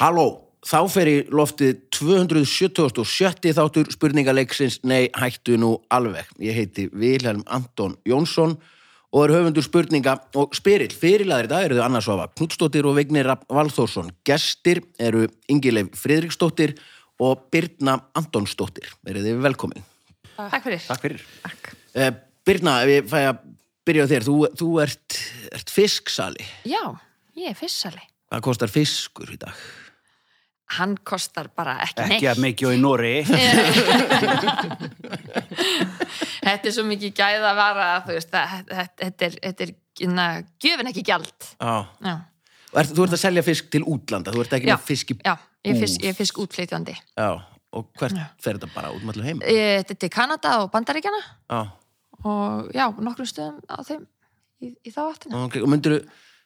Halló, þá fer í loftið 277. þáttur spurningaleiksins Nei, hættu nú alveg. Ég heiti Vilhelm Anton Jónsson og er höfundur spurninga og spyrill. Fyrirlæðir í dag eru þau Anna Svafa Knudstóttir og Vignir Valþórsson. Gestir eru Ingileif Friðriksdóttir og Birna Antonsdóttir. Verið þið velkomin. Takk fyrir. Takk fyrir. Takk. Eh, Birna, ef ég fæ að byrja á þér. Þú, þú ert, ert fisksali. Já, ég er fyrssali. Hvað kostar fiskur í dag? Hann kostar bara ekki neitt. Ekki að mikið og í Nóri. Þetta er svo mikið gæða að vara að þú veist, það- þetta þetta er, þetta er na, gjöfin ekki gjald. Já. Já, Og ert, þú ert að selja fisk til útlanda, þú ert ekki já, með fisk í já ég, er fisk, búð. ég er fisk útflytjandi. Já, og hvert fer þetta bara út með allir heim? Eh, Þetta er til Kanada og Bandaríkjana Já, og já, nokkrum stöðum á þeim í, í þá áttina. ok, og myndir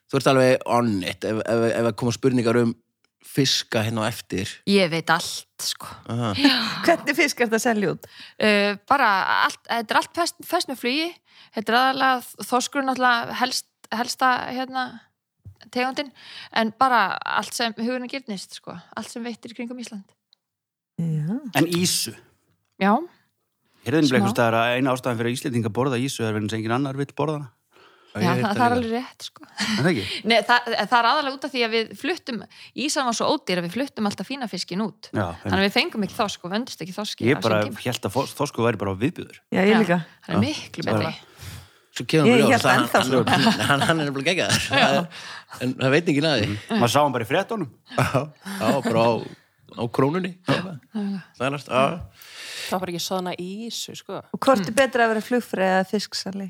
þú ert alveg on it ef, ef, ef að koma spurningar um fiska hérna á eftir Ég veit allt, sko. Aha. Hvernig fisk er þetta að selja út? Uh, bara allt, þetta er allt fest, fest með flugi þetta er aðalega þorskur náttúrulega helst, helsta hérna tegundin, en bara allt sem hugurinn gyrnist, sko, allt sem veitir í kringum Ísland. Já. En Ísu. Já, Hérðin Smá. bleikust að eina ástæðan fyrir Íslendinga borða Ísu er verið sem engin annar vill borða hana. Já það, það er alveg rétt, sko. Er það ekki? Nei, það, það er aðalega út af því að við fluttum Ísan var svo ódýr að við fluttum alltaf fína fiskin út Já. þannig að við fengum ekki þosk og vöndust ekki þoski Ég bara held að þorsku væri bara á viðbjöður. Já, ég líka. það er miklu betri Svo kemur Ég hann, ennþá hann, er nefnilega geggar en það veit ekki naði Maður sá hann bara í fréttunum. Já, bara á, krónunni Það er næst, já Það var ekki svona ísu, sko. Og hvort er betra að vera flugfrið eða fisksali?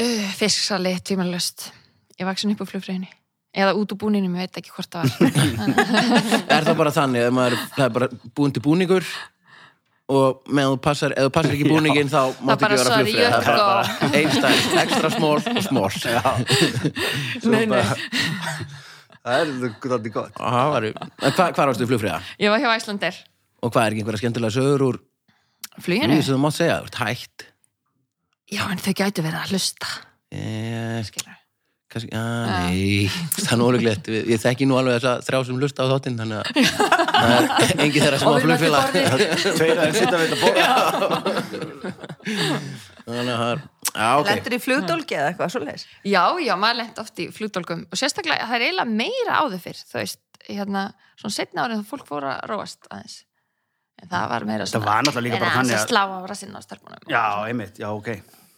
Uh, Fisksali, tvímanlöst Ég vaksin upp á flugfræðinni eða út úr búninum, ég veit ekki hvort það var. Er það bara þannig að maður, það er bara búin til búningur og meðan þú passar, ef þú passar ekki búningin þá máttu ekki vera jökk það er bara einstæð, extra small og small. Já, Nei, nei. Það er þetta gott. það var En hvað hva varstu flugfriða? Ég var hjá Æslander Og hvað er ekki einhverja skemmtilega sögur úr Fluginu? Nú, sem þú mátt segja, þú ert hægt Já, en þau gætu verið að hlusta. Eh, skilur. kannski, að, nei, það er nú alveg gleitt ég þekki nú alveg þess að þrjá sem lusta á þáttinn þannig að það er engin þeirra sem á við erum öll í flugfélag Tveir að þeir sitta við þetta borða. þannig að það er, já, ok. Lendur í flugdólki eða eitthvað svo leis? Já, já, maður lent oft í flugdólgum og sérstaklega það er eiginlega meira áður fyrr þú veist, hérna, svona setna árið þá fólk fóru að róast aðeins. En það var meira Þetta var náttúrulega líka bara þannig að slá á rassinn á stelpunum. Já, einmitt, já, ok.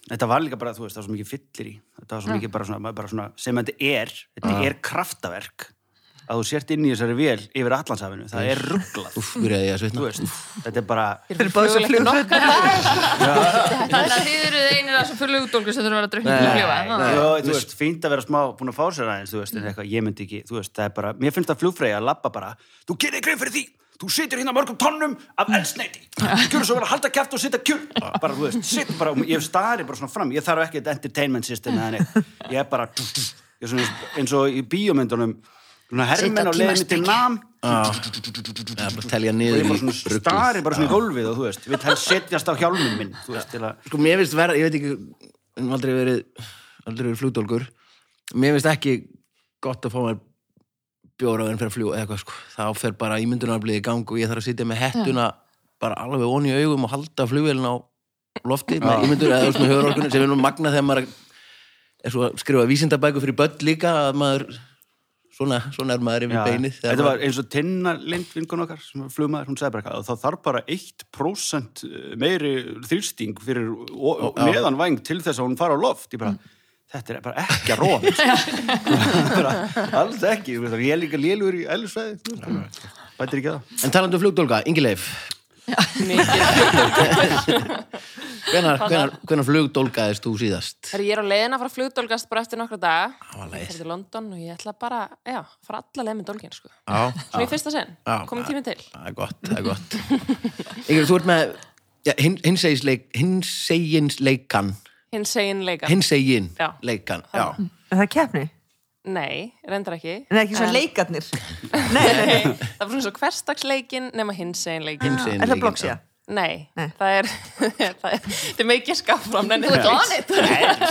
Þetta var líka bara, þú veist, það var svo mikið fyllir í. Þetta var svo Já. mikið bara svona, bara svona sem þetta er, þetta er kraftaverk að þú sért inn í þessari vel yfir Allandshafinu. Það er rugglað. Úff, byrjaði ég að Þú svitna veist, þetta er bara, Þeir eru báðið svo flugfrið. Þannig að þið eruð einir af þessum flugdólgu sem þurfa að vera að drukna Nei, í fljóða þú veist, fínt að vera smá búin að fá sér aðeins, þú veist, en eitthvað, ég myndi ekki, þú veist, það er bara, mér finnst það flugfreyja að labba bara, þú gerir grein fyrir því, þú situr hérna mörgum tonnum af eldsneiti, þú gjörur svo vel að halda kæft og sitja kjur, bara, þú veist, sitt bara, ég stari bara svona fram, ég þarf ekki þetta entertainment system ég er bara, ég er svona eins og í bíómyndunum, svona hermenn á leiðinni til tímaspeki. nam, það bara að telja og niður ég bara svona stari bara svona í gólfið og þú veist, við helst setjast á hjálmum minn, þú veist, til að, sko, mér finnst verða, ég veit ekki ég aldrei verið, aldrei verið flugdólgur. Mér finnst ekki gott að fá mér bjóra en fyrir að fljúa eða eitthvað, sko, þá fer bara ímyndunarblið í gang og ég þarf að sitja með hettuna bara alveg onni í augum og halda flugvélina á lofti með ímyndur eða með höfurorkunni sem er nú magna þegar maður er svo að skrifa vísindabæku fyrir börn líka að maður svona, svona er maður yfir Já, beinið Þetta var eins og Tinna Lind vinkun okkar sem var flugmaður, hún sagði bara eitthvað, það þarf bara 1% meiri þrýsting fyrir já. neðan væng til þess að hún fara á loft. Ég bara, þetta er bara ekki að róa alls ekki, ég er líka lélugur í ælusveði bætir ekki það En talandi um flugdólga, Ingileif hvenar flugdólgaðist þú síðast? Þegar ég er á leiðina frá flugdólgast bara eftir nokkra daga. Ég fer til London og ég ætla bara, já, fara alla leið með dólgin, sko. Já, Svona í fyrsta Já. komið tími til. það er gott, það er gott Ingrid, þú ert með ja, hin- hinseginsleik hinseginsleikan Hinn segin leika. hinsegin Já. leikan já. Er það keppni? Nei, reyndar ekki. En ekki svona En- leikarnir? Nei, nei. Það var svona svo hverstagsleikin nema hinn segin leikin. Hinsegin Er það bloggsíða? Nei, Nei. það er, það er, það er mikið skafram, en Þú ert on it.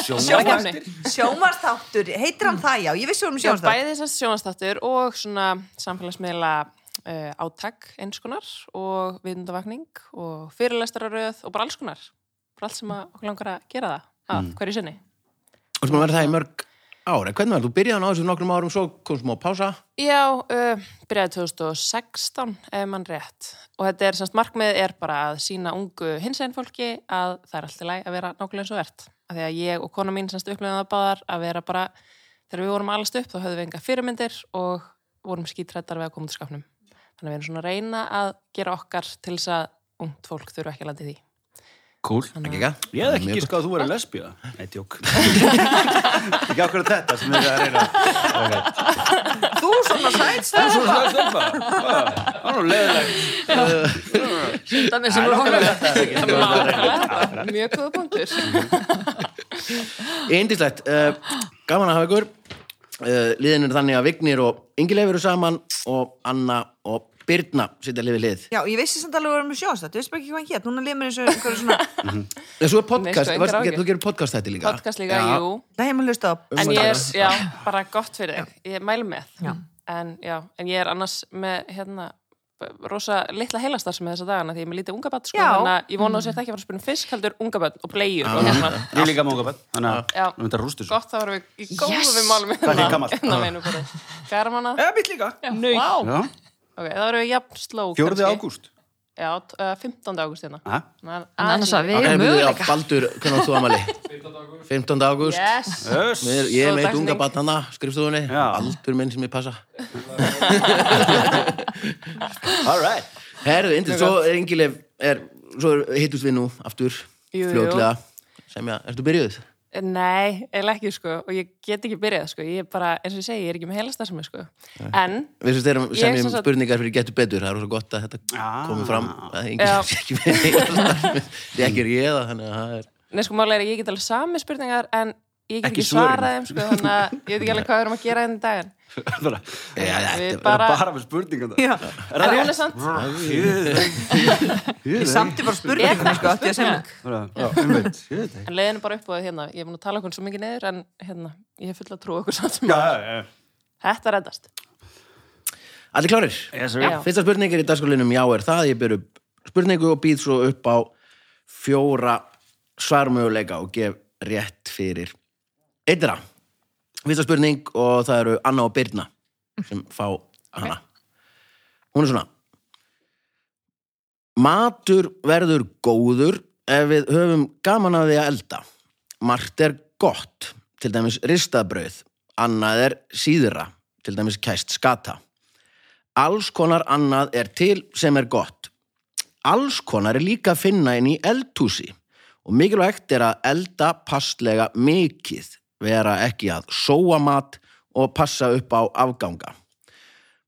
Sjónvarpskeppni. Sjónvarsþáttur, heitir hann það já, ég vissi um Já, sjónvarsþátt bæði þess sjónastáttur og svona samfélagsmiðla uh, átak eins konar og viðundavakning og fyrirlestararöð og bara alls konar. Bara allt sem að okkur langar að gera það að hverju sinni. Og sem að vera það í mörg ára. Hvernig var það? Þú byrjaði á þessu nokkrum árum, svo kom smá pása. Já, uh, byrjaði 2016 ef mann rétt og þetta er semst markmið er bara að sína ungu hinsegin fólki að það er alltaf læg að vera nákvæmlega eins og verðt af því að ég og kona mín semst það báðar að vera bara, þegar við vorum allast upp þá höfðum við enga fyrirmyndir og vorum skítrættar við að koma til skapnum þannig að við erum svona að reyna að gera okkar til þess að ungt fólk þurfa ekki að landi því Cool. Ekki ekki? Ég hef ekki Mjög giskað að þú verið lesbía. Nei, tjók. ekki okkur þetta sem við erum að reyna. Þú svona sætst Það er svona slæst upp að. Það er nú leðileg. Það með sem voru Nákvæmlega, mjög góða punktur Eindislegt. Uh, gaman að hafa ykkur. Uh, liðin er þannig að Vignir og Ingileif eru saman og Anna og Birna sitja liðið lið. Já, ég vissi samt alveg að vera með sjónvarsþátt, ég veist bara ekki hvað hann hétt, núna lifir mér eins og einhverju svona, En svo er podcast, Nei, sko, engar varst, áhyggjur. þú gerir podcast þetta líka. podcast líka, Já. jú það heim að hlusta á. en Um ég er, já, bara gott fyrir þig ég mælu með Já. en, já, en ég er annars með hérna, rosa litla heilastar sem þessa dagana því ég er með lítið unga börn sko, Já. þannig að ég vona að þetta ekki að fara að spyrja um fisk heldur unga börn og bleiur og Ah. svona Ég er líka móka bætt. Þannig að Já. við myndum að rústu svo. gott þá erum við í góðu Yes. við málum Hvað er þið gamall? hérna Gaman að Eða mitt líka. Nau Já. Ok, erum við jafn sló Fjórði kannski. ágúst. Já, t- uh, 15. ágúst hérna Aha. En annars að við erum möguleika Baldur, hvernig átt þú amali? 15. ágúst. Yes. Mér, ég er með eitt unga batn hana, skrifstofunni, Já. aldur minn sem ég passa. All right. Herðu, indil, svo er Ingileif, er, svo hittust við nú aftur, Jú, jú. fljótlega, sem ég, ertu byrjuð? Nei, eiginlega ekki sko. Og ég get ekki byrjað sko. Ég er bara, eins og ég segi, ég er ekki með heila starfsemi sko en, Við sem erum Ég sem sem ég sagt- spurningar fyrir getur betur, það er svo gott að þetta Ah. komi fram, að. Ingileif sé ekki með heila Ég ekki réða, þannig að það er... neð sko málega er að ég get alveg sami spurningar en ég get Ekki ekki, svarað þeim sko þannig að ég veit ekki alveg hvað við erum að gera enn daginn. Bara, Já, við þetta er bara, bara með spurningum það. Er það er rétt? samt ég samti bara spurningum, sko. Ég veit það. en leiðin er bara upp á því hérna, ég er búin að tala okkur svo mikið niður en hérna, ég hef full að trúa okkur samt sem Já, að já, já. þetta reddast. Allir klárir? Fyrsta spurning er í dagskólinum já er það, ég byrju spurningu og býð svo upp á fjóra svarmöguleika og gef rétt fyrir eittra. Fyrsta spurning og það eru Anna og Birna sem fá hana. Hún er svona Matur verður góður ef við höfum gaman að því að elda. Margt er gott, til dæmis ristabrauð, annað er síðra, til dæmis kæst skata. Alls konar annað er til sem er gott. Alls konar er líka að finna inn í eldhúsi og mikilvægt er að elda passlega mikið, vera ekki að sóa mat og passa upp á afganga.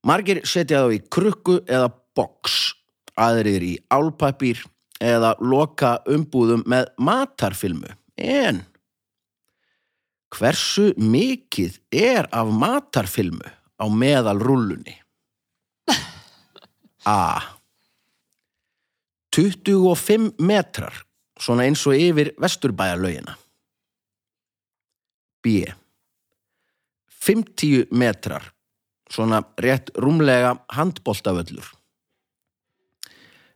Margir setja þá í krukku eða boks, aðrir í álpapír eða loka umbúðum með matarfilmu. En hversu mikið er af matarfilmu á meðal rúllunni? A. 25 metrar, svona eins og yfir vesturbæjarlaugina. B. 50 metrar, svona rétt rúmlega handboltavöllur.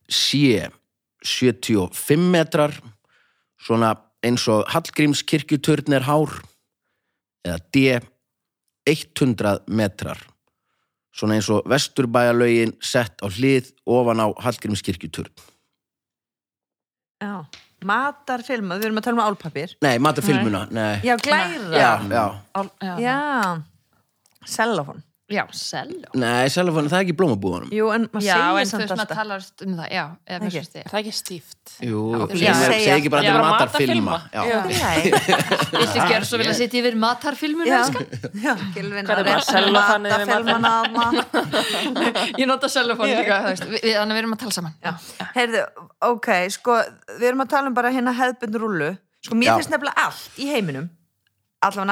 C. 75 metrar, svona eins og Hallgrímskirkjuturn er hár. Eða D. 100 metrar, svona eins og vesturbæjarlaugin sett á hlið ofan á Hallgrímskirkjuturn. Já, matarfilma, við erum að tala um álpapir. Nei, matarfilmuna, nei. Já, glæra. Já, já. Já, Já, sellafón. Já selló Nei, selafon, það er ekki blómabúðunum. Jú, en maður Já, en segir þú samt veist maður alltaf. talar um það, já, Ekki. finnst er það ekki stíft? Jú, Já, ég ég segi segi- ekki bara að þetta er matarfilma. Já. Já. Nei, Viltu gera svo vel að sitja yfir matarfilmur, já, er bara sellófannið við matarfilmana. Ég nota sellofón líka, þú veist, þannig við erum að tala saman. Já. Heyrðu, ok, sko, við erum að tala um bara hérna hefðbundur rullu. Sko, mér finnst nefnilega allt í heiminum, allavega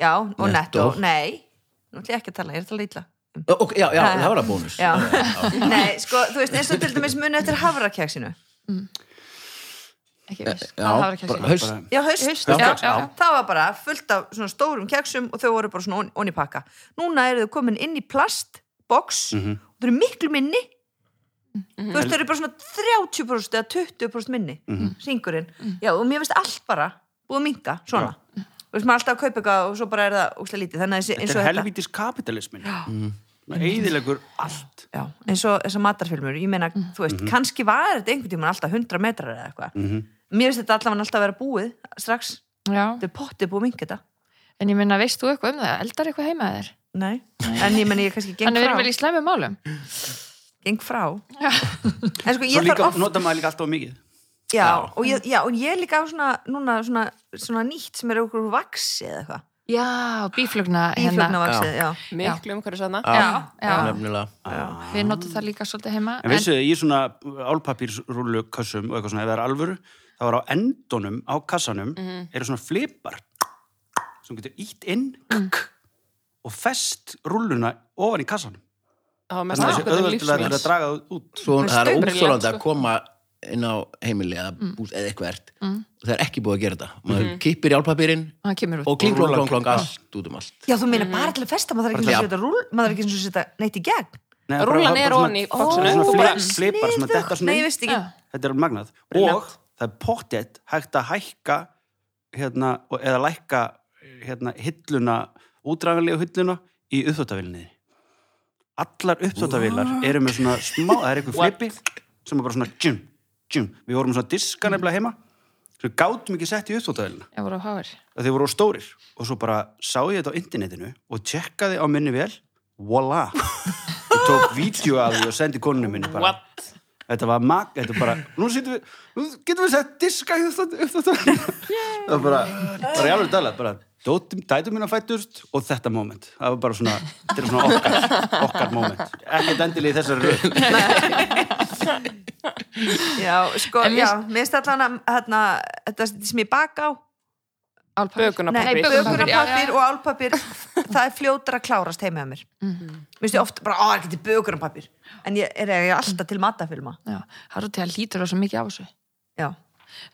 Já, og Netto. netto. Nei, nú ætlum ég ekki að tala, ég er að tala ítla. Ok, já, já, Já. það var að bónus Já. Nei, sko, þú veist, eins og til dæmis muni eftir havrakeksinu. ekki veist Já, það bara að haust Já, haust. Já, já, já. Það var bara fullt af svona stórum keksum og þau voru bara svona onni pakka. Núna eru þau komin inn í plastbox Mhm. og þau eru miklu minni. Þú veist, þau eru bara svona 30% eða 20% minni, Mhm. ringurinn. Já, og mér finnst allt bara búið að minka, svona. Þú veist, maður alltaf að kaupa eitthvað og svo bara er það úkslega lítið. Þannig að eins Þetta og er þetta. helvítis kapitalismin Það eiðilegur allt Já, eins og þessar matarfilmur, ég meina, Mm. þú veist, Mhm. kannski var þetta einhvern tímann alltaf 100 metrar eða eitthvað. Mér finnst þetta allavega alltaf að vera búið strax, já. þetta er pottið búið minka þetta. en ég minna, veist þú eitthvað um það eldar eitthvað heima að þér Nei, en ég menn ég kannski geng þannig við erum frá. vel í slæmi málum Geng frá. En sko, ég líka þarf oft, nota maður líka alltaf mikið já, og ég, já, og ég líka á svona, núna svona, svona nýtt sem er okkur vaksi eða eitthvað. já, bíflugna hérna. Íflugnavaksið, já. Miklu umhverju sanna. já, já. Nefnilega. Við notum það líka svolítið heima En veistu, í svona álpapírsrúlu kössum og eitthvað svona, ef það er alvöru þá er á endunum á kassanum eru svona flipar sem getur ítt inn og fest rúluna ofan í kassanum. Það var mest þannig að að þessi auðvöld til að draga það út. Svo það er óþólandi að sko. koma inn á heimili eða búst eða eitthvað ert. Og það er ekki búið að gera þetta. Maður kippir í álpapirinn það kemur út. og kling, klong, klong, allt út um allt. Já, þú meina bara til að festa, maður þarf ekki að setja rúl, maður þarf ekki eins og setja neitt í gegn. Bara er ofan í Þú flip, bara- flipar, svona detta svona Nei, inn. ég veist ekki. Já. þetta er magnað. Og það er pottið hægt að hækka hérna, og- eða lækka hérna, hilluna, útræðanlega hilluna í uppþóttavílinni allar uppþóttavílar eru með svona smá, það er eitthvað flipi sem er bara svona tjum, við vorum svona diska nefnilega heima. Sem gátum ekki sett í uppþóttavélina já, voru á háir þeir voru of stórir. Og svo bara sá ég þetta á internetinu og tjekkaði á minni vel. Voila! Ég tók vídeo af því og sendi konunum minni bara. What? þetta var mag, þetta var bara nú, við, nú getum við sett diska í þetta upp þetta það var bara, bara í alveg dæla bara dótum, dætum minna fættust og þetta moment. Það var bara svona, þetta er svona okkar okkar moment, ekkert endilega í þessari röð. Já, sko, En já, mér finnst allan að, hérna, þetta sem ég baka á, bökunarpappir já. og álpappir það er fljótur að klárast heima með mér. Mér finnst ég oft bara, á, það er ekki til bökunarpappir en ég er ég alltaf til matafilma Já, það er út í að lítur á svo mikið á þessu. Já,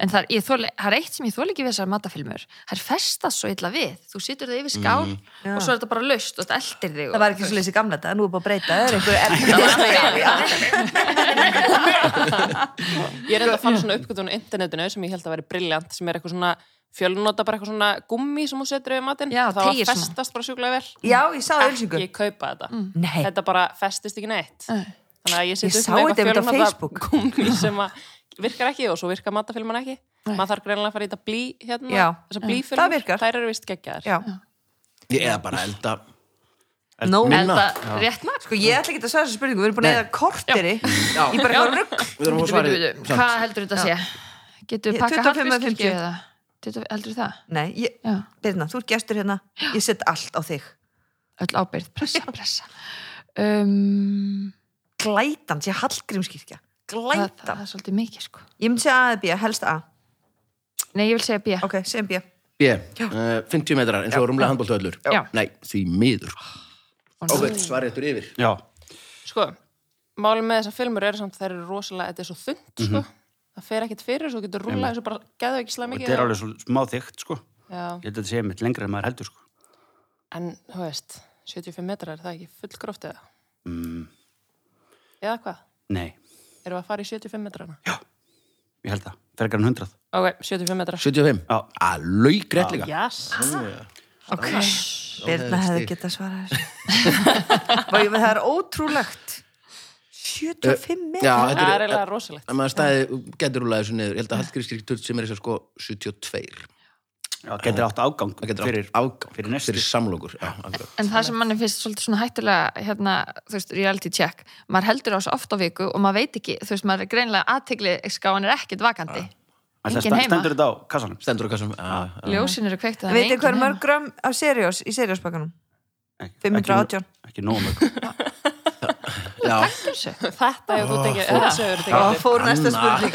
En það er, ég þoli, það er eitt sem ég þóli ekki við þessar matafilmur. Það er festast svo illa við. Þú situr það yfir skál Já. og svo er þetta bara laust og þetta eldir þig það var ekki svo leysi gamla þetta, nú er að breyta það er einhver efni Ég er enda að fann svona uppgötun á internetinu sem ég held að veri brilljant sem er eitthvað svona fjölnota bara eitthvað svona gummi sem hún setur yfir matinn. Já, það var festast bara sjúklega vel. Já, ég sá það ölsingu Ekki kaupa þetta. Nei, Þetta bara festist ekki neitt. Nei. Þannig að ég Ég seti upp með þetta eitthvað Facebook. gummi sem að virkar ekki og svo virkar matafilman ekki. Maður þarf greinlega að fara í þetta blí hérna, Já. þessar blífilmur, þær eru vist geggjaðar. Já, ég eða bara elda Nó, minna. Elda rétt mat. Sko ég ætla ekki að svara þessu spurningu. Við erum búin að Nei. eða korteri Já. í bara rugg. Þurfum að samt. Hvað heldur þetta að sé? Getur Ég- við pakka 25 eða hallfiskkirkju 50? eða? 20 Heldur það? Nei, ég, Birna, þú ert gestur hérna. Ég set allt á þig. Öll ábyrgð, pressa, pressa. Um, Glætan, sé Hallgrímskirkja það, það, Glætan er svolítið mikið sko. Ég myndi segja A eða B, helst A. Nei, ég vil segja B. Ok, segjum B. B, uh, 50 metrar eins og rúmlega handbóltöðlur Já. nei, því miður. Og ok, svarið eftir yfir. Já, Sko, málið með þessar filmur er samt þær eru rosalega, þetta er svo þund sko. það fer ekkit fyrir, svo getur rúlað þessu bara geðu ekki og mikið þetta er alveg svo smá þygt sko. Já, ég held að þetta sé mitt lengra en maður heldur sko. En, þú veist 75 metrar, er það ekki fullgróft eða? mm, Eða hvað? nei, Erum við að fara í 75 metrana? ég held það, frekar en 100 Ok, 75 metrar 75, Já. að lauk rétt líka. Yes. Ok, Birna það er hefði stig. getað svara þessu. Það er ótrúlegt. 75 metrar já, Það þetta er er eiginlega rosalegt. Að maður stæði, getur rúlega þessu niður. Ég held að Hallgrímskirkju sem er þess að sko 72 já, getur átt það getur fyrir, átt afgang fyrir fyrir samlokur já. En það sem manni finnst svolítið svona hættulega hérna, þú veist, reality check maður heldur á þessu oft á viku og maður veit ekki þú veist, maður er greinlega aðtegli skáan er ekkert vakandi engin heima. stendur þetta á kassanum stendur á kassum já, já. ljósin eru kveikt veitir hvað er mörg grömm af seriós í seriósbakkanum? Ekki- 518 ekki, ekki nóg mörg Þetta hefur þú tekið, og tekið. fór næsta spurning.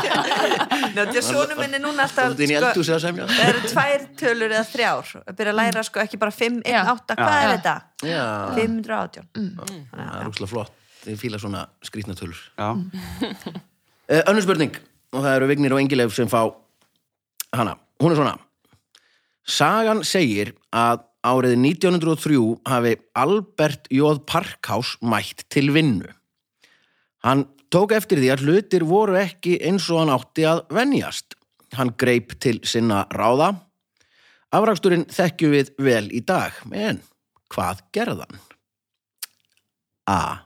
Njóttið sjónum minni núna alltaf sko, það eru tvær tölur eða þrjár. Að byrja að læra sko ekki bara 5, 1, Já. 8 hvað er þetta? Já, 518 það er úkslega flott. Þið fíla svona skrýtnatölur Já, uh, Önnur spurning. Og það eru Vignir og Engileif sem fá hana. Hún er svona. Sagan segir að árið 1903 hafi Albert J. Parkhaus mætt til vinnu. Hann tók eftir því að hlutir voru ekki eins og hann átti að venjast. Hann greip til sinna ráða. Afraksturinn þekkjum við vel í dag, en hvað gerðan? A.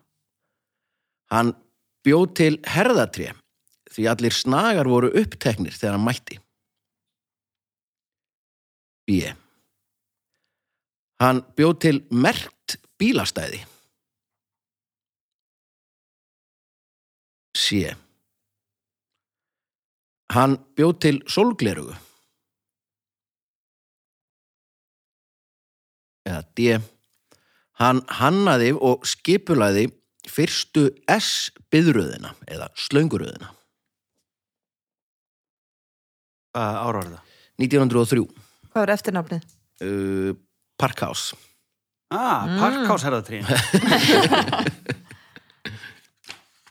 Hann bjóð til herðatré því allir snagar voru uppteknir þegar hann mætti. B. Hann bjóð til merkt bílastæði. C. Hann bjóð til sólglerugu. Eða D. Hann hannaði og skipulaði fyrstu S-byðröðina eða slönguröðina. hvað ára var það? 1903. Hvað er eftirnafnið? Uh, Parkhouse. Ah, parkhásherðatrí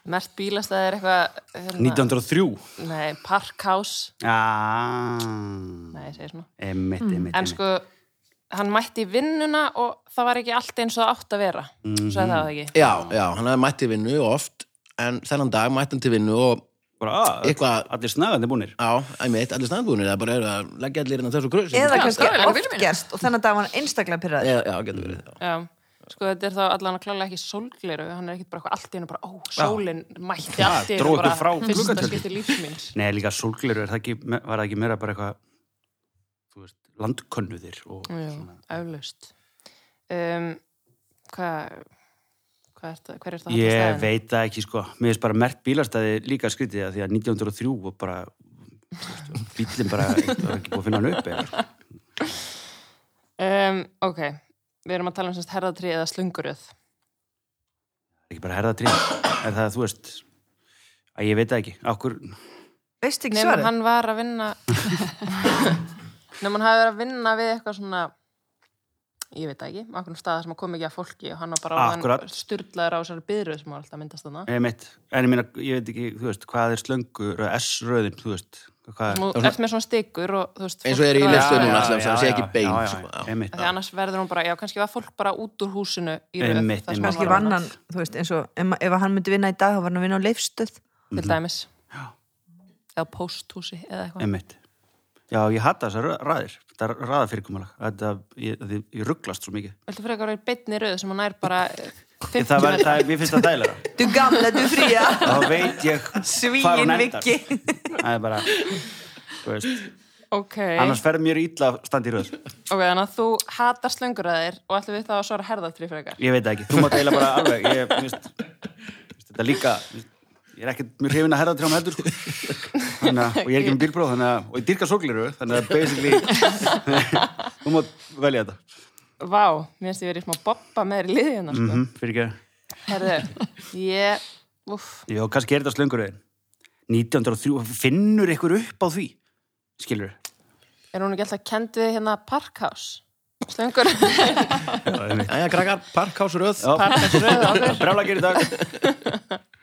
Mert bílastæði er eitthvað... Hérna, 1903 Nei, parkhouse. Já, Nei, ég segir svona. emitt, emitt, En sko, hann mætti vinnuna og það var ekki allt eins og átt að vera. Svo er það ekki. Já, já, hann hafði mætt til vinnu oft en þennan dag mætti hann til vinnu og bara, ah, eitthvað- allir snagandi búnir já, einmitt, allir staðbúinir það bara er að leggja allir inn á þessu gröð Eða kannski það er alveg oft vinur minn. gerst og þennan dag var hann einstaklega pyrraður Já, já, getur verið já. Já, sko þetta er þá allan að klálega ekki sólgleru, hann er ekkit bara eitthvað allt í hennu bara, ó, sólin mætti Já, allt í dró hennu ykkur bara frá fyrsta gluggatjöldin. skipti lífsmýns. Nei, líka sólgleru, er það ekki, var það ekki meira bara eitthvað þú veist, landkönnuðir og Já, svona eflaust. Um, hvað, hvað er það, hver er það Ég veit það ekki, sko Mér finnst bara mert bílastæði líka skrítið að því að 1903 og bara bílinn bara, það var ekki búið að finna hann upp eða, sko. Um, ok, við erum að tala um semst herðatrí eða slunguröð. ekki bara herðatrí er það, þú veist að ég veit það ekki, okkur Veist ekki Nefnum svarið? hann var að vinna Nefnum hann hafi verið að vinna við eitthvað svona ég veit ekki, á einhvern stað sem að koma ekki að fólki og hann var bara styrlaður á þessari byrðu sem var alltaf að myndast þarna. Mitt, en ég meina, ég veit ekki, þú veist hvað er slöngur, S-röðin, þú veist er þú ert með svona og veist eins og er í listu núna alltaf, já, það sé ekki bein sko, Því annars verður hún bara, já, kannski var fólk bara út úr húsinu í röð. Kannski að vann hann, þú veist, eins og ef, ef hann myndi vinna í dag, þá var hann að vinna á leifstöð Til dæmis. Já. Eða pósthúsi eða eitthvað. Já, ég hata þessar raðir þetta er raðafyrirkomulag þetta, ég, ég, ég rugglast svo mikið. Viltu frekar vera í beinni röð sem hún nær bara eh, 50 það var, það, mér finnst það dælega Du gamla, du fría. Þá veit ég hvar hún endar. það er bara, þú veist. Ok, annars ferð mér illa að standa í röð. Ok, þannig að þú hatar slönguröðir og ætlum við þá að svara herðatrí frekar. Ég veit það ekki, þú mátt eiginlega bara alveg ég, mér finnst þetta líka ég er ekkert mjög hrifin að herða trjám heldur sko. þannig og ég er ekki með bílbróð þannig og ég dyrka sógliru þannig að basically þú mátt velja þetta. Vá, mér finnst ég verið smá boppa með þér í liðina sko. mm fyrir ekki, Herðu, ég já, kannski er þetta slönguröðin 1903, finnur ykkur upp á því? Skilur er hún ekki alltaf kend við hérna Parkhouse? Slöngur. Jæja, krakkar, parkhásröð Parkhouse-röð Brála gerir dag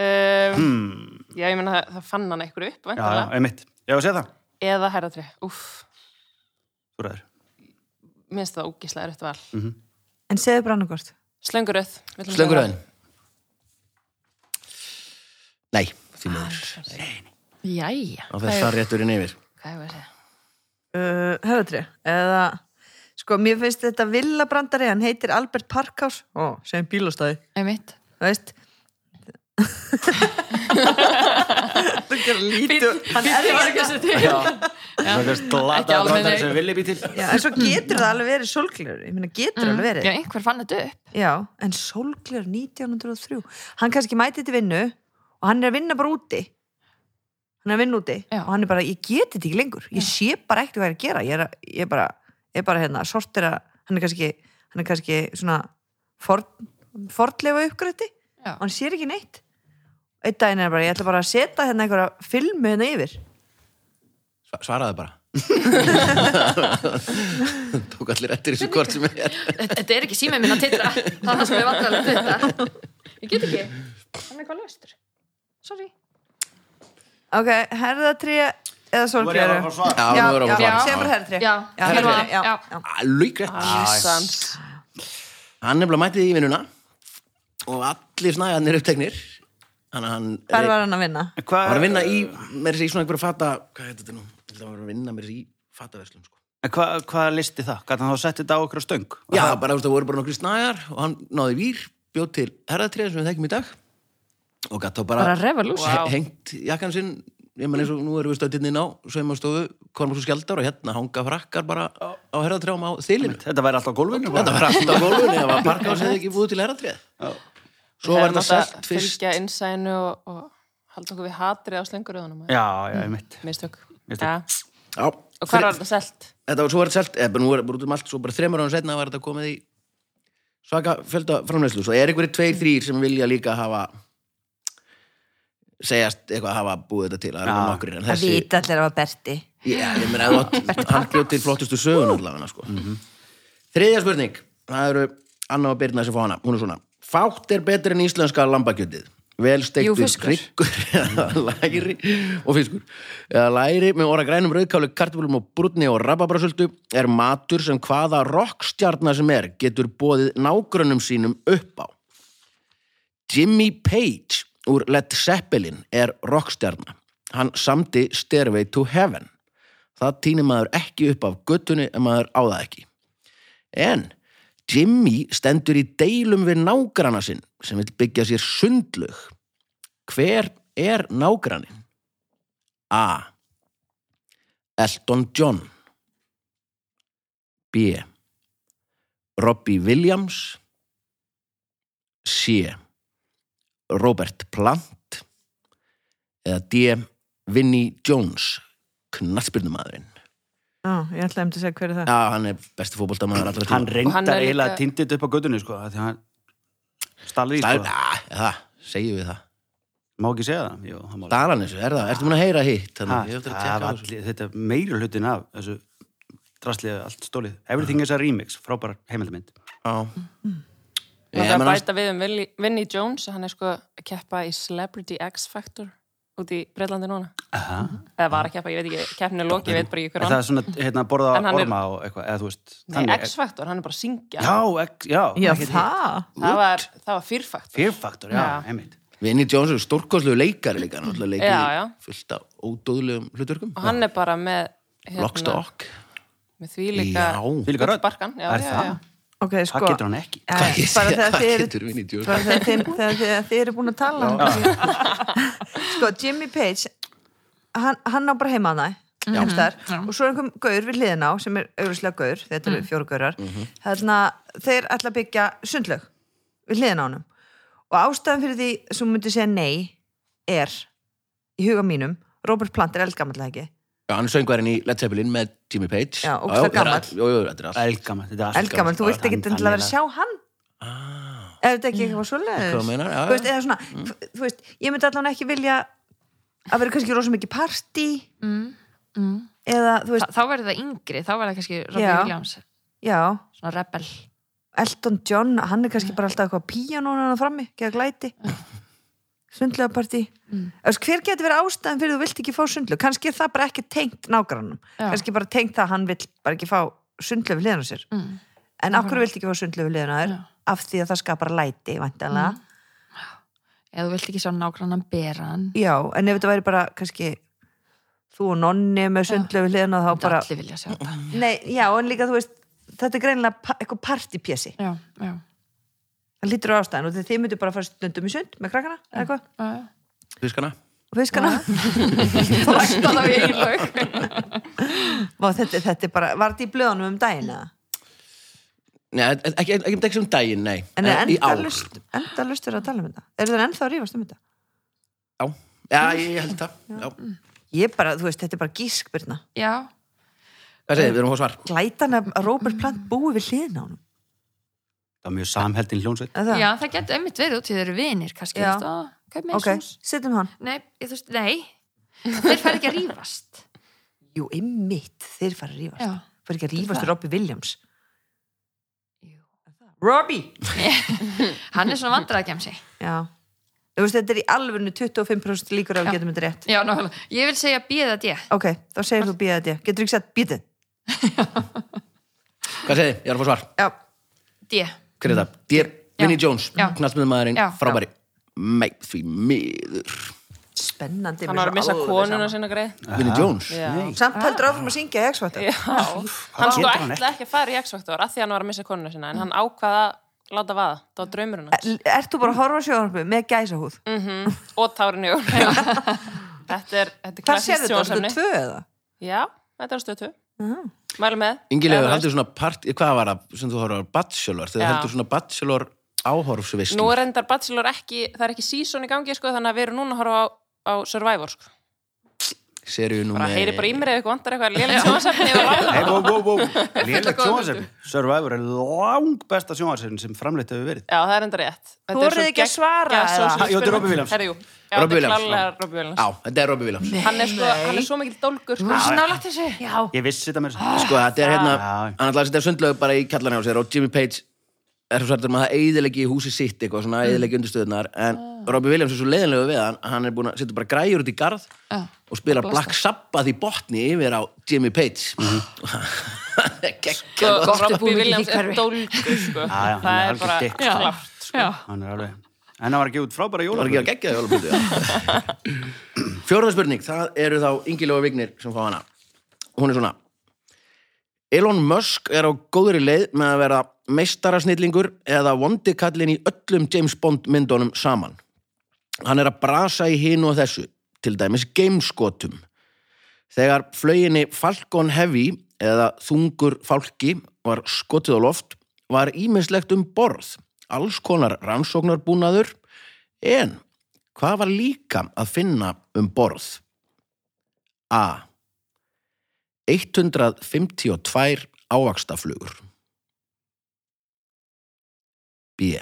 um, hmm. Já, ég meina það, það fann hann eitthvað upp Já, já, væntanlega. einmitt. Já, að segja það. Eða herðatrí, úff. Þú ræður Mér finnst það ógislega er eftir val En segðu bara annarkvort Slönguröð Slönguröðin Nei, því miður. Jæja, Þá fer það rétturinn yfir. Hvað er að segja? uh, Herðatri Eða Sko, mér finnst þetta villabrandari Hann heitir Albert Parkhouse Ó, segjum bílastæði. Einmitt. Þú veist Þú gerir lítið Hann er ekki Það er Ekki glata alveg, en svo getur það alveg verið sólglur Ég meina, getur alveg verið. Já, einhver fann þetta upp. Já, en sólglur 1903 Hann kannski mæti til vinnu og hann er að vinna bara úti. Hann er að vinna úti Já. og hann er bara, ég geti þetta ekki lengur. Ég sé bara ekkert hvað ég er að gera. Ég er, að, ég er bara, ég er bara hérna, sortera hann er kannski, hann er kannski svona forn fordlefa uppgrætti og hann sér ekki neitt einn daginn er bara, ég ætla bara að setja hérna einhverja filmu hérna yfir. Sva- Svaraðu bara. Tók allir eftir þessu hvort sem er. Þetta er ekki símið minn að titra. Það er það sem er vandrarlega þetta Ég get ekki. Hann er eitthvað löstur Sorry. Ok, herðatrí eða sorgleru svar. Já, að já. sem bara herðatrí Já. Alveg rétt Ísans. Hann nefnilega mætið í vinnuna og allir snæðarnir uppteknir Hann Hvar var hann að vinna? hann Hvað var að vinna í, með þessi í svona einhverja fata Hvað heitir þetta nú? Ég held að hann var að vinna með þessi í fataverslun sko. Hvað hva listi það? Gæti hann þá sett þetta á okkur stöng? Já, bara þú veist, það voru bara nokkri snæðar og hann náði vír, bjóð til herðatriða sem við þekkjum í dag og gætt þá bara, Bara hengt jakkan sinn ég menn eins og nú erum við stöðið inn á saumastofu, Kormáks og Skjaldar og hérna hanga frakkar bara á, á herðatrjáum á þilinu Þetta væri alltaf á gólfinu Þetta var alltaf á gólfunni, það var parkás eða ekki búið til herðatrið Svo var þetta selt fyrst Fylgja innsæðinu og, og halda okkur við hatrið á slenguröðunum. Já, já, ég mitt Mistök. Mistök. Já. Já, Og hvað var þetta selt? Þetta var svo var þetta selt, eða nú er bara út um allt svo bara þremur ára setna var þetta komið í svaka fjölda framleyslu svo er einhverjir tveir, þrýr sem vilja líka hafa segjast eitthvað að hafa búið þetta til að Já. ja. nokkur en Það þessi vita allir að var Berti Já, ég meina, hann bjóð til flottustu sögun allavega, sko. Þriðja spurning, það eru Anna og Birna sem fá hana, hún er svona Fátt er betur en íslenska lambakjötið. Vel Jú, steiktur fiskur. hryggur læri og fiskur. Eða læri með orra grænum rauðkáli kartfölum og brúnni og rababrasöldu er matur sem hvaða rockstjarnar sem er getur bóðið nágrönnum sínum upp á. Jimmy Page úr Led Zeppelin er rockstjarnar hann samdi Stairway to Heaven. Það týnir maður ekki upp af göttunni en maður á það ekki. En Jimmy stendur í deilum við nágrana sinn sem vil byggja sér sundlug hver er nágranin? A. Elton John B. Robbie Williams C. Robert Plant eða D. Vinnie Jones knattspyrnumadurinn Já, ég ætlaði um til að segja hver er það Já, hann er besti fótboltamaður allra tíma. Hann reyndar er eiginlega líka- týndið upp á gödunni sko, af því hann stalið í Það sko. ja, það, segjum við það. Má ekki segja það? Jú, hann má Dalanessu, er það? Ertu múin að heyra hitt? Ha, Þannig, ég eftir að það tjekka á var þessu. allir- Þetta er meiri hlutin af þessu drastlið allt stólið Everything is a remix, frábæra heimildamind Já. Það Ég er að meina, bæta við um Vinnie Jones, hann er sko að keppa í Celebrity X Factor út í Breitlandi núna. Aha. Eða var að keppa, ég veit ekki, keppninu loki, ég veit bara ekki hver Er hann. það svona, hérna, borða hann er- orma og eitthvað, eða þú veist Nei, þannig- X Factor, hann er bara að syngja. Já, X- já, Já, ekkert það Það var, það var Fear Factor. Fear Factor, já, Já. heimild Vinnie Jones er stórkoslu leikari líka, náttúrulega leikir Já, já. fullt af ódóðlegum hlutverkum. Og hann er bara með, hérna, Lockstock. með því líka Já. Því líka rödd. barkan. Já, Er já, það? já. Ok, sko. Það getur hann ekki. Hvað get- bara þegar þið eru búin að tala. Sko, Jimmy Page hann, hann á bara heima hana Já. og svo er einhver gaur við hliðin á sem er auðvitað gaur, þetta eru fjóru gaurar. Þarna, þeir ætla að byggja sundlaug við hliðin á honum. Og ástæðan fyrir því sem myndi segja nei er í huga mínum Robert Plant er eldgamall ekki hann er söngvarinn í Led Zeppelin með Jimmy Page. Já, og það er er er allt eldgamall, þú vilt ekki endilega vera að sjá hann? Ah, er þetta ekki eitthvað svoleiðis? Hvað þú meinar? Já, þú veist, já. eða svona, þú veist, ég myndi allan ekki vilja að vera kannski rosa mikið partí. Mm, mm. eða, þú veist, Þá verður það yngri, þá verður það kannski Robbie Já. Williams. Já. Svona rebel. Elton John, hann er kannski bara alltaf eitthvað píanónu hann frammi, geða glæti sundlega partí Mm. hver getur verið ástæðan fyrir þú vilt ekki fá sundlu kannski er það bara ekki tengt nágrannum Já. kannski bara tengt það að hann vill bara ekki fá sundlu við hliðan á sér. Mm. en hverju vilt ekki fá sundlu við hliðan á þér? Já. af því að það skapar læti, væntanlega. Eða þú vilt ekki sjá nágrannan bera hann já, en ef þetta væri bara kannski þú og nonni með sundlu við hliðan á þá bara Nei, já, en líka þú veist þetta er greinilega eitthvað partypjessi Já, já, það lítur á ástæðan og þið myndu bara að fara stundum í sund með krakkana eða eitthvað. Fiskana? og fiskana Lækta það við eigin lög þetta, þetta er bara, var þetta í blöðunum um daginn eða? Nei, ekki, ekki, ekki, ekki sem daginn, nei. en er í endalust endalustur að tala um þetta eru það ennþá að rífast um þetta? Já, já, ég held það. Já. ég bara, þú veist, þetta er bara gískbyrna Já, Hvað segir, þið? við erum að fá svar. glætan að Robert Plant búi við hliðin á honum það var mjög samheldin hljónsveit Er það? Já, það getur einmitt verið út í þeir eru vinir kannski, Já. þú veist, að kaup með ok, okay. setjum hann. Nei, ég, þú veist, nei. Þeir fær ekki að rífast. Jú, einmitt, þeir fara að rífast. Já. fara ekki að rífast Það. Robbie Williams. Jú. Robbie! Hann er svona vandræðakemsi já. Þú veist, þetta er í alvörinu 25% líkur að við getum þetta rétt. Já, nákvæmlega, ég vil segja bíða D ok, þá segir þú býða þetta getur ekki sett býtið Hvað segir þið? Ég er að fá svar. já, D Hver er það? D. Vinnie Jones, Já. frábæri. Mei, því miður. spennandi Hann var að missa konuna sinna greið. Vinnie Jones? Samt heldur áfram að syngja í X-Factor. Hann sko ætlaði ekki að fara í X-Factor að því hann var að missa konuna sinna en hann ákvaða að láta vaða. Það var draumurinn hans. Er- Ert þú bara að horfa á sjónarbu með gæsahúð? Mm Og tárin í augun. Þetta er, þetta er Hvað klassist þetta? Þetta sjónasefni. tvö eða? Já, þetta er stöð 2. Mælu með. Ingilegur, Eða, heldur svona part, hvað var það sem þú horfður Bachelor, þegar heldur svona Bachelor áhorfsvislu. Nú er endar Bachelor ekki, það er ekki season í gangi sko, þannig að við erum núna að horfa á, á Survivor sko. Seríu nú Bara með... heyri bara í mér eða eitthvað vantar eitthvað lélega sjónasefni góð sjónvarsefni. Survivor er lang besta sjónvarsefni sem framleitt hefur verið. Já, það er enda rétt. Þetta er Þorið svo ekki að svara, jú, þetta er. Robbie Williams. Robbie þetta er Williams, þetta er Robbie Williams. Hann er, sko, hann er svo mikil dólgur sko. Ég vissi þetta þessu. Sko, þetta er hérna, hann ætlaði að setja sundlaug bara í kallarinn á sér og Jimmy Page er svo særtur með það eðilegi í húsi sitt eitthvað, svona eðilegi undirstöðunar en Robbie Williams er svo leiðinlega við hann hann er búin að setja bara græjur út í garð Já. og spila. Black Sabbath í botni yfir á Jimmy Page Gekkja Sko, er Robbie Williams er dólgur sko. Er Það er bara dick, sko. klart sko. Hann er alveg... En hann var ekki út frábæra Það að það jólabúti Fjóraða spurning, það eru þá Ingilega Vignir sem fá hana Hún er svona Elon Musk er á góðri leið með að vera meistarasnillingur eða vondikallin í öllum James Bond myndunum saman. Hann er að brasa í hinu og þessu, til dæmis gameskotum. Þegar flöginni Falcon Heavy eða þungur fálki var skotið á loft var ímislegt um borð, alls konar rannsóknarbúnaður, en hvað var líka að finna um borð? A. 152 ávaxtaflugur. B.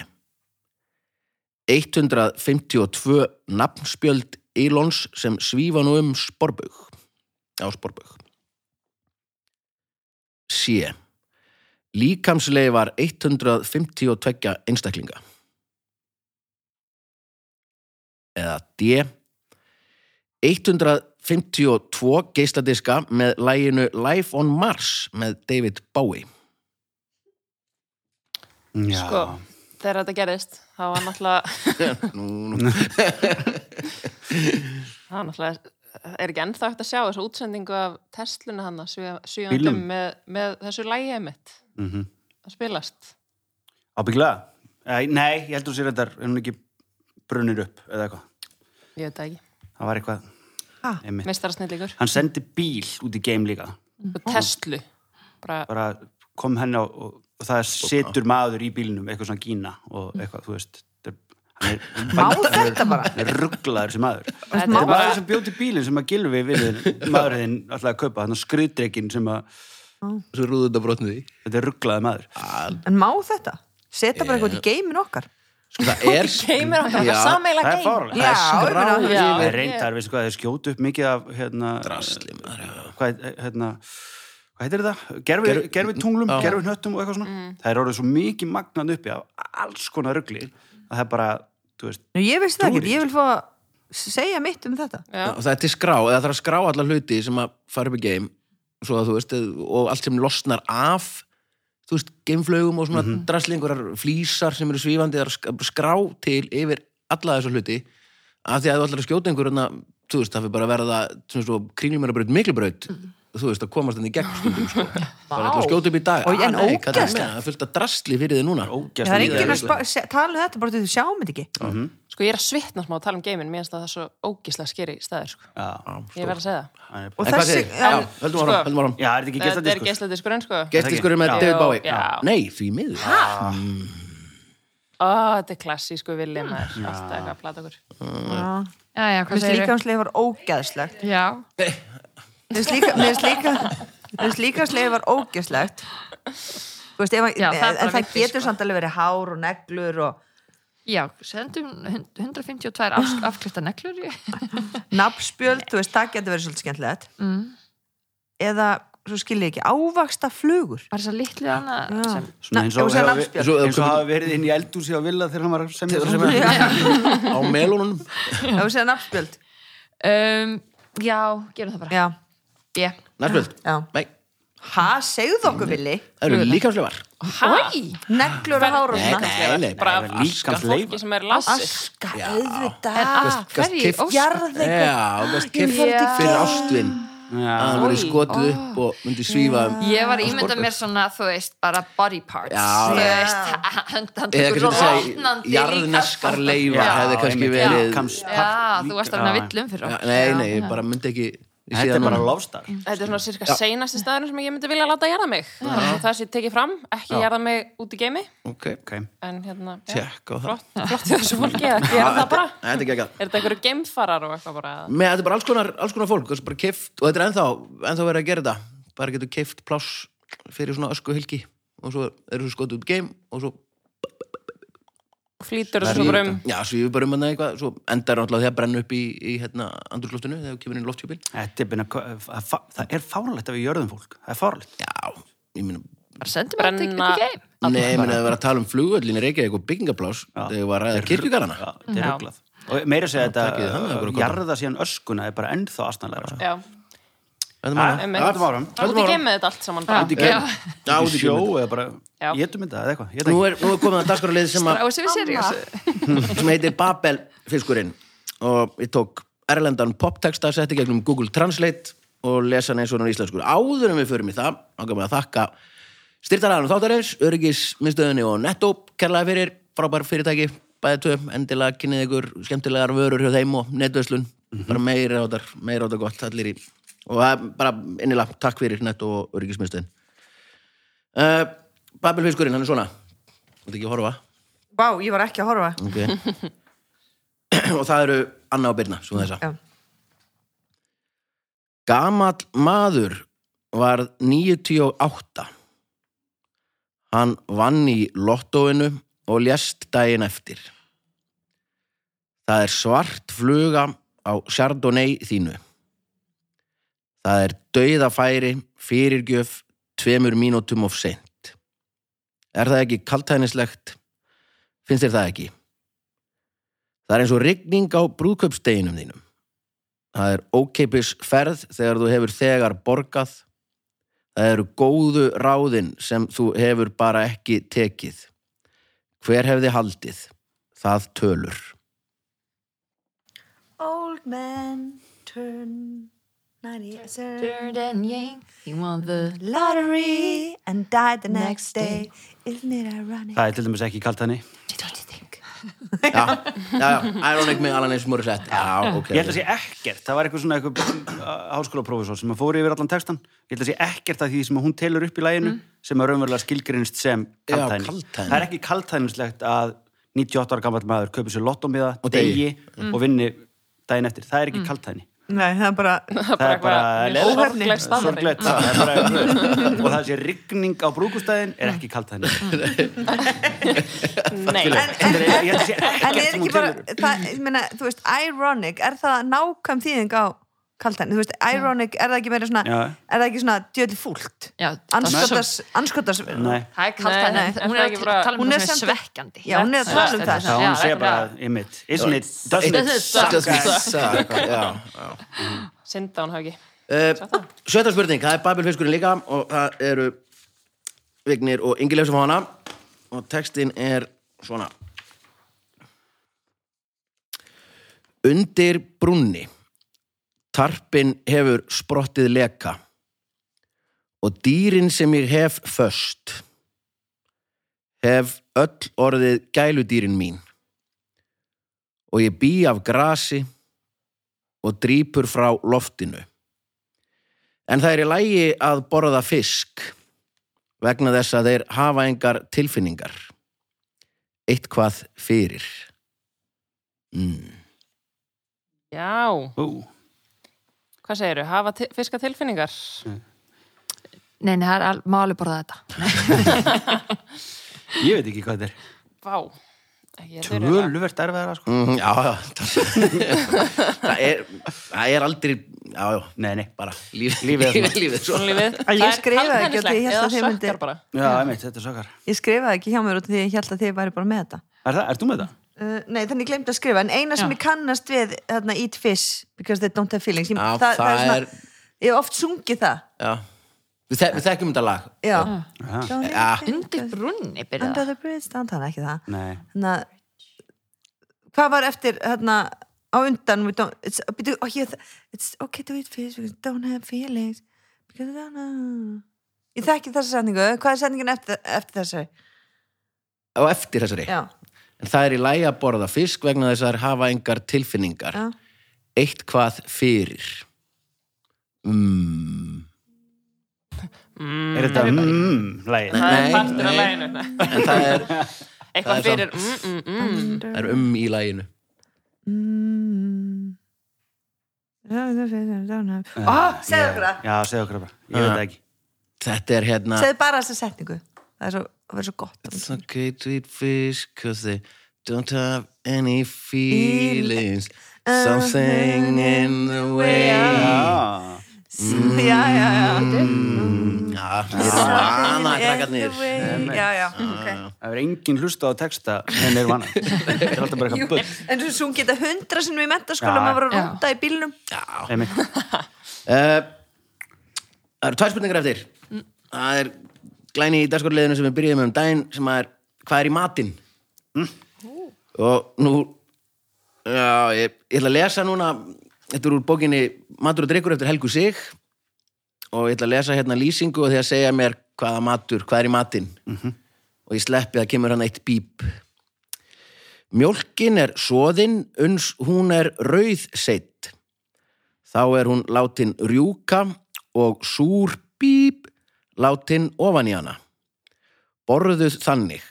152 nafnspjöld Elons sem svífa nú um sporbögg. Á sporbögg. C. Líkamslegi var 152 einstaklinga. Eða D. 152 geisladiska með læginu Life on Mars með David Bowie. Já. sko, þegar þetta gerðist þá var náttúrulega Nú, nú. það var náttúrulega er ekki ennþá hægt að sjá þessu útsendingu af Tesluna hann Bílnum. svíðandum með, með þessu lægi mitt Mhm. að spilast Ábyggilega. Æ, Nei, ég heldur sér þetta er hún ekki brunnir upp eða eitthvað. ég veit það ekki, Það var eitthvað... Mestarasnillingur Hann sendi bíl út í game líka. og Teslu bara, Bara kom henni á og, og það situr maður í bílnum, eitthvað svona gína og eitthvað, þú veist. þetta er- Hann er, Má þetta bara? Er rugglaður sem maður. þetta er er bara sem bjóti bílinn sem að gilfi við maðurinn alltaf að kaupa, þannig að skriðdreikin sem að Svo rúðu þetta brotnið því. þetta er rugglaði maður. En má þetta? Setja bara eitthvað í geimin okkar Sko það er... geimir okkar, það Já, er sameila Það er geim fárlega. Já, ég meina, Já. Það er reyndar, veistu hvað, þeir skjótu upp mikið af hérna, Drasli, maður, já. hvað, hérna, hvað heitir þetta? Gerfi, Gervi- gerfi tunglum, Já. gerfi hnöttum og eitthvað svona. Það er orðið svo mikið magnan uppi af alls konar ruggli að það er bara, þú veist, Nú, ég veist það ekki, ég vil fá að segja mitt um þetta Já. Og það er til skrá, það þarf að skrá alla hluti sem að fara upp í game svo að þú veist, og allt sem losnar af þú veist, gameflögum og svona mm draslingur, flísar sem eru svífandi það er að sk- skrá til yfir alla þessu hluti, af því að þú ætlar að skjóta einhverjum, þú veist, það fyrir bara að verða kringlumerabraut, miklubraut þú veist, að komast henni í gegn stundum sko. bara ætla að skjóta upp í dag. Og en Ah, er ógeðslegt. það? það er fullt að drasli fyrir þið núna. Ógæst Það er enginn að tala um þetta bara til þú sjáum þetta ekki. Sko ég er að svitna smá að tala um geimin mér finnst að það er svo ógíslega skeri staður sko. Já, ég verð að segja það. Það Og þessi, Sko- er þetta er geisladiskurinn sko? Gestiskurinn með. David Bowie. Nei, því miður. Ó, þetta er klassísku maður. Alltaf eitthvað að plata okkur. Líkanslega var ógeðslegt. Já, Mér finnst líka Mér finnst líka Mér finnst líkanslega var ógeðslegt. Þú veist, ef, að- Já, það en það getur sko. samt alveg verið hár og neglur og Já, sendum hund- 152 af, afklifta neglur í. nafnspjöld, þú veist, það getur verið svolítið skemmtilegt. Mm. eða, svo skil ég ekki, ávaksta flugur Bara þess að litlu hana Já. sem Svona eins og, hafa- verið inn í eldúsi á Villa þegar hann var sem Þegar sem er á melunum ef við segja nafnspjöld. Um, Já, gerum það bara. Já, B Næspöld, já. Nei, ha, segðu okkur villi. Það eru líkamsleifar. Hæ? neglur og hár og Nei, nei, nei, bara það aska fólki sem er lasið aska, auðvitað. Keypt- Ósk- Já. fyrir ástvinn að hann verið skotið upp og myndi svífa um Ég var ímyndað mér svona, þú veist, bara body parts. Já. Þú veist, að jarðneskar leifar Já. hefði kannski verið þú varst að Já. villum fyrir okkur. Nei, nei, bara myndi ekki Þetta er bara lofstar Þetta er svona cirka seinasti staðurinn sem ég myndi vilja láta jarða mig. Þannig að það sé tekið fram, ekki Já. jarða mig út í geimi. Ok, okay. En hérna, já, flott, flott í þessu fólki að gera það bara. Þetta er ekki ekki Er þetta einhverju geimfarar og eitthvað bara? Með þetta er bara alls konar, alls konar fólk og þetta er ennþá, ennþá verið að gera þetta. Bara getur keift pláss fyrir svona ösku hilki og svo eru svo skotið út geim og svo flýtur þessu bara um. Já, svífur bara um hann eitthvað svo endar náttúrulega því að brenna upp í, í hérna, andurloftinu þegar þú kemur inn í er byrna, það er fárlegt að við jörðum fólk. Það er fárlegt Já, ég meina Bara sendum við þetta í geim. Nei, ég meina að vera að tala um flugöllin í Reykjavík og byggingaplás þegar ég var að ræða kirkjugarana Já, þetta er rugglað Og meira segja þetta jarða síðan öskuna er bara ennþá astanlega sko. Já, Þetta Ha, einmitt. Höldum áfram. Það út í geimið þetta allt saman bara. Út í geim Já. Já, út Í í sjó eða bara. Getum þetta eða eitthvað Nú er, nú er komið að dagskaralið sem, að- þessi við seriós sem heitir Babel fiskurinn. Og ég tók erlendan poptexta setti gegnum Google Translate og lesa hann eins og hann er íslenskur. Áður en við förum í það ágæðum að þakka styrtaræðanum þáttarins, öryggismiðstöðunni og Netto kærlega fyrir, frábær fyrirtæki bæði tvö, endilega kynnið ykkur skemmtilegar vörur hjá þeim og netverslun bara meira á þetta, meira á þetta gott allir í, og það er bara innilega takk fyrir Netto og öryggismiðstöðin uh, Babel fiskurinn, hann er svona þú ert ekki að horfa Vá, ég var ekki að horfa Ok. og það eru Anna og Birna, svo þessa. Já. Gamall maður var 98. Hann vann í lottóinu og lést daginn eftir. Það er svart fluga á Chardonnay þínu. Það er dauðafæri fyrirgjöf tveimur mínútum of seint. Er það ekki kaltænislegt? Finnst þér það ekki? Það er eins og rigning á brúðkaupsteginum þínum. Það er ókeipis ferð þegar þú hefur þegar borgað. Það eru góðu ráðin sem þú hefur bara ekki tekið. Hver hefði haldið? Það tölur. Old man turn 98 Jordan Yang He won the lottery. And died the next day. Isn't it ironic? Það er til dæmis ekki kalt henni. Don't you think? Já, já, já, Ironic með Alanis Morissette. Já, ok. Ég held að sé ekkert, það var eitthvað svona eitthvað háskólaprófessor sem að fóri yfir allan textan Ég held að sé ekkert að því sem að hún telur upp í læginu sem að raunverulega skilgrinnst sem Já, kaltæni. Það er ekki kaltænislegt að 98 ára gammal maður kaupi sér lottómiða, degi og vinni daginn eftir, það er ekki kaltæni Nei, það er bara Það er bara sorgleg er bara, og það sé rigning á brúkustæðin er ekki Nei, Ég held að sé En er ekki bara, telur. upp það, ég meina, þú veist, ironic, er það nákvæm þýðing á kaltæni? Þú veist, ironic, er það ekki meira svona, Já. er það ekki svona djöðli fúlt? Já, Anskotas, anskotas, Nei, Það er kalt Nei, nei, hún er að bara- tala um Hún er það sem er samt- svekkjandi. Já, hún er að tala um það. hún Já, segir já. bara imit, isn't it, doesn't it Doesn't it suck? Suck, já, já. synda hún hafi ekki Uh, Sjötta spurning, það er Babelfiskurinn líka og það eru Vignir og Ingileif sem fá hana. Og textin er svona. Undir brúnni Tarpin hefur sprottið leka og dýrin sem ég hef föst hef öll orðið gæludýrin mín og ég bý af grasi og drýpur frá loftinu En það er í lægi að borða fisk vegna þess að þeir hafa engar tilfinningar. Eitthvað fyrir. Mm. Já, Ú, hvað segiru, hafa til, fiska tilfinningar? Nei, nei, það er al- má alveg borða þetta Ég veit ekki hvað þetta er. Vá. Ég er. Töluvert erfiðara, sko. Mm, já, já það er, það er aldrei já, já, Nei, nei. bara líf, Lífið er lífið, lífið svo. Svona lífið. Ég skrifaði ekki kaldhæðnislegt að ég eða að þið myndi-. Já, einmitt, þetta er sökkar. Ég skrifaði ekki hjá mér út af því ég held að þið væri bara með þetta Er það, ert þú með það? Uh, Nei, þannig ég glemt að skrifa. En eina sem Já. ég kannast við þarna, Eat fish because they don't have feelings. Ég, Já, það er- Ég hef oft sungið það. Já. Við, þek, við þekkjum þetta lag. Have Undir brunni Under það. the bridge það er ekki það. Nei. Þannig að Hvað var eftir hérna á undan it's, byrju, oh, yeah, it's okay to eat fish because they don't have feelings. Because they don't know. Ég þekki þessa setningu, hvað er setningin eftir, eftir þessu? á eftir þessari? Já, en það er í lægi að borða fisk vegna þess að þær hafa engar tilfinningar já eitt hvað fyrir mm. Er þetta mmm, lægið? Það er partur af læginu. en það er, Eitthvað er fyrir mm, mm, mm. það er um í læginu Mm. Ah, segðu okkur það Já, segðu okkur það. Ég veit það ekki. þetta er hérna Segðu bara þessa setningu Það er svo, það verður svo gott It's okay to eat fish cause they don't have any feelings. Something in the way. Já. Já, já, já Mm, Já, hana krakkarnir Já, já, ok. Það er engin hlusta á texta en er vana. Þetta er alltaf bara eitthvað bull. en þú sungið þetta hundra sinnum í mentaskóla Já. maður var að Já. rúnda í bílnum. Einmitt. Uh, Það eru tvær spurningar eftir. Það er glæni í dagskorliðinu sem við byrjuðum um daginn sem er hvað er í matinn? Og nú já, ég, ég ætla að lesa núna þetta er úr bókinni Matur og drikkur eftir Helgu Sig. Og ég ætla að lesa hérna lýsingu og því að segja mér hvaða matur, hvað er í matinn. Og ég sleppi að kemur hann eitt bíp. Mjólkin er soðin uns hún er rauðseitt Þá er hún látin rjúka og súr bíp látin ofan í hana. Borðuð þannig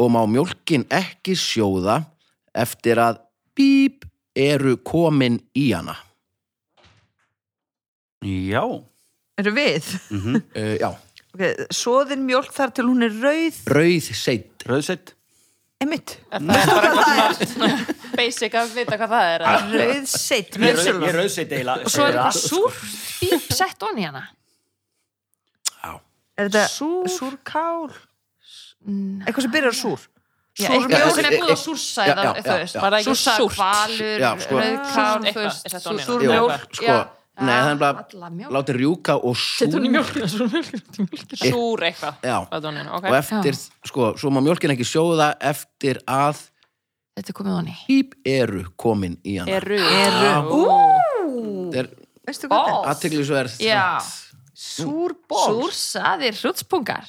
og má mjólkin ekki sjóða eftir að bíp eru komin í hana. Já. Eru við? Uh, já, Okay, Svoðin mjólk þar til hún er rauð rauð seitt. Rauðsett. Einmitt Það er bara eitthvað svona basic að vita hvað það er. Rauð seitt Ég er rauð- rauðsett eiginlega. Og svo er eitthvað súr bíp sett onni hana. Er þetta Súr. súrkál? Eitthvað sem byrjar á súr Já, Súr eitthvað mjólk sem er búið að súrsa Já, eða já, þú já, veist, já. Það ekki súrt? kvalur, Já, sko. rauðkál, þú veist, eitthvað, sett onni súr hana. Jú, mjólk sko, nei, það er bara látin rjúka og Sett hún í súr. mjólkina, súr mjólkina Súr eitthvað. Já, á og eftir, sko, svo má mjólkin ekki sjóða eftir að Þetta er komið onni bíp eru komin í hana. Eru. Eru. Ú. Er þetta er? aðteglisverð. Já, Súrból súrsaðir hrútspungar.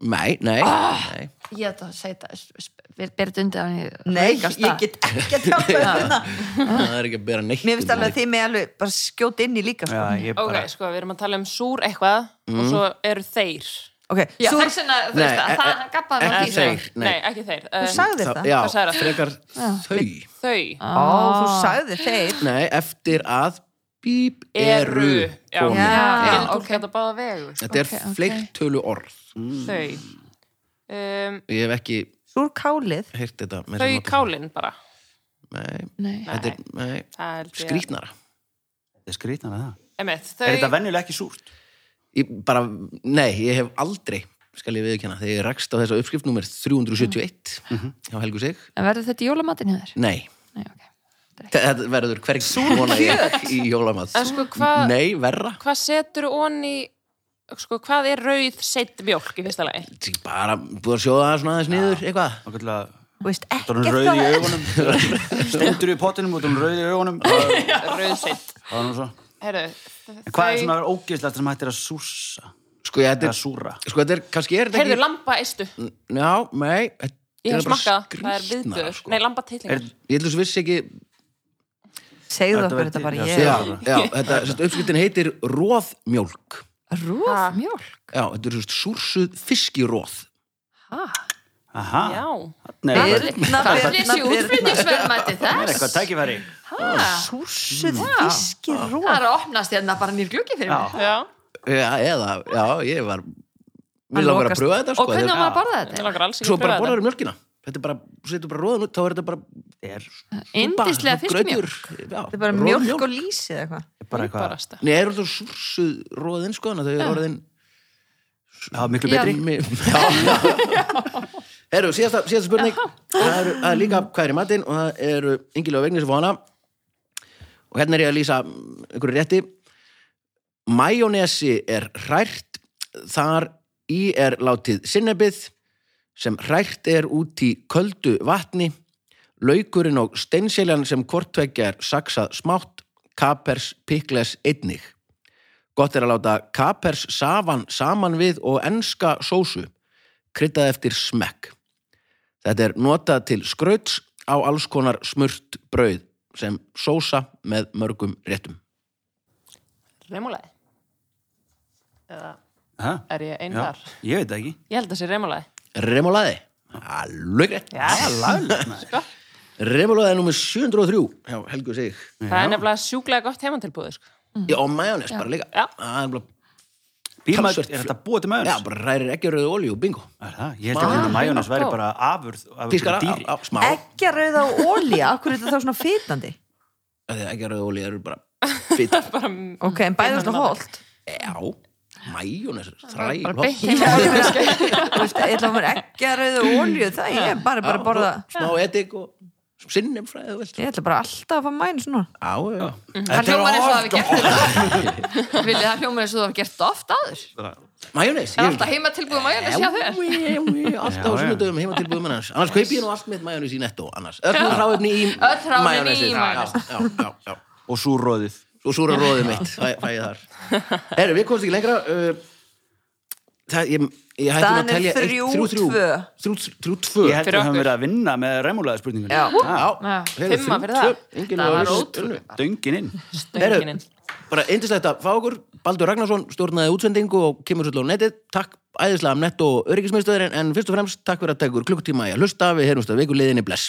Nei, nei, nei. Ég ætla að segja þetta berðum undir hann í Nei, ég get ekki að hjálpa þetta Það er ekki að bera neitt Mér finnst undir alveg að þið með alveg bara skjóta inn í líka sko. Já, ég Ok, bara... sko, við erum að tala um súr eitthvað og svo eru þeir. Ok, Já, súr, þess vegna, þú veist að e- það e- gappaði ekki þeir. Nei. Ekki þeir. þú Um, sagðir Það- það. Já, frekar þau. Þau. Ó, þú sagði þeir. Nei, eftir að bíp eru. Já, komin. Já. Ok. þetta báða vegu. Þetta er Ok, ok. fleirtölu orð Þau. Um, Ég hef ekki Súrkálið heyrt þetta með þau þessum notum. kálinn bara. Nei, Nei. þetta er nei, Það held ég. skrítnara Þetta er skrítnar að það. Emmett, þau... Er þetta venjulega ekki súrt? ég, bara, Nei, ég hef aldrei skal ég viðkjanna, þegar ég rekst á þessa uppskrift nummer 371 hjá Helgu Sig En verður þetta jólamatinn hjá þér? Nei, Nei, ok þetta verður hverg svona ég í jólamat sko, hvað Nei, verra hva setur þú onni... Sko, hvað er rauð seitt mjólk í fyrsta lagi? Bara búið að sjóða það svona aðeins niður eitthvað Ákveðlega, Þú erum rauð í hvað augunum. Stendur í pottinum og þú erum rauð í augunum. Rauð seitt. var nú svo. Herru, En hvað er svona ógeðslegt sem hættir að súrsa? Sko, ég, er, súra? sko, þetta er, kannski er þetta Heyrðu, ekki lamba eistu. Já, nei þetta Ég er hef smakkað, það er viðbjöður. sko. Nei, lamba tillingar. Er, Ég held að þú vissi ekki Segðu Þetta okkur þetta bara ég Já, já þetta, uppskriftin heitir róðmjólk Róð mjólk? Já, þetta er sérst súrsuð fiskiróð Ha? aha. Já. Nei, það er Það er þessi útflutningsverðmætti þess eitthvað tækifæri. Ha? Súrsuð Já. fiskir Það er að opnast hérna bara nýr gluggi fyrir mig Já. Já, eða, já, ég var Mér Að langar að pröfa þetta, Og sko hvernig á að borða þetta? Svo að bara borðar mjölkina Þetta er bara, setur bara róðan út Þá er þetta bara er Indislega fiskmjölk Þetta er bara mjölk og lýsi eða eitthvað. Bara eitthvað. Nei, er alltaf súrsuð róðin, sko Þannig að þau eru orðin já, miklu betri. Mi- Já, já Herru, síðasta, síðasta spurning. Það er, það er líka hvað er í matinn og það eru yngilega vegnis og hana og hérna er ég að lýsa einhverju rétti. Majónesi er hrært þar í er látið sinnebið sem hrært er út í köldu vatni laukurinn og steinseljan sem hvortveggja er saksað smátt kapers pikles einnig Gott er að láta kapers safan saman við og enska sósu, kryddað eftir smekk. Þetta er notað til skrauts á alls konar smurt brauð sem sósa með mörgum réttum. Remulæði. Eða Ha? er ég einn Já, þar? ég veit það ekki Ég held að það sé remulæði. Remolaði, alveg. Já, sko. Remolaði er nummer 703, já, Helgu sig. Það er nefnilega sjúklega gott heimantilbúið, sko. Já, og majónes bara líka. Já. Það er Bílmætt, Talsvert er þetta búið til já, majónis? bara rærir ekki rauðu olíu, bingo. Er það? Ég held að majónis væri bara afurð af Pískar á, smá. Eggjarauða og ólía, akkur er þetta þá svona ekki rauðu olíu, það eru bara. Bara, Ok, en bæði svona hólt Já, meina, þú veist, ég ætla að og ólíu það ég er bara, bara að borða smá edik og sinnum vilt ég ætla bara alltaf að fá mæn svona. Það hljómar eins og það hafi gert. Viljið það hljómar eins og það hafi gert þetta oft áður. Majónes Er alltaf heima tilbúið majónis hjá þér? alltaf á sunnudöfum heima tilbúðum annars annars kaupi ég nú allt með majónes í netto annars. Öll hráefni í Öll hráefni í majónesið. majónes. já, já, já, já. og súrróðið og súra róðið mitt fæ, fæ ég þar. Herru, við komumst ekki lengra uh, það, ég, ég hætti nú að telja eitt, þrjú, þrjú, þrjú. tvö. þrjú, þrjú, tvö. Ég held Fyrir að við höfum okkur. verið að vinna með remúlega spurningunni Já. já, Já, Heyrðu, fimma þrjú, fyrir það. döngin inn. Stönginin. bara eindislegt að fá okkur. Baldur Ragnarsson stjórnaði útsendingu og kemur svolítið á netið. Takk æðislega um nett og öryggismiðstöðurinn en fyrst og fremst takk fyrir að taka ykkur klukkutíma í að hlusta. Við heyrumst að viku liðinni. Bless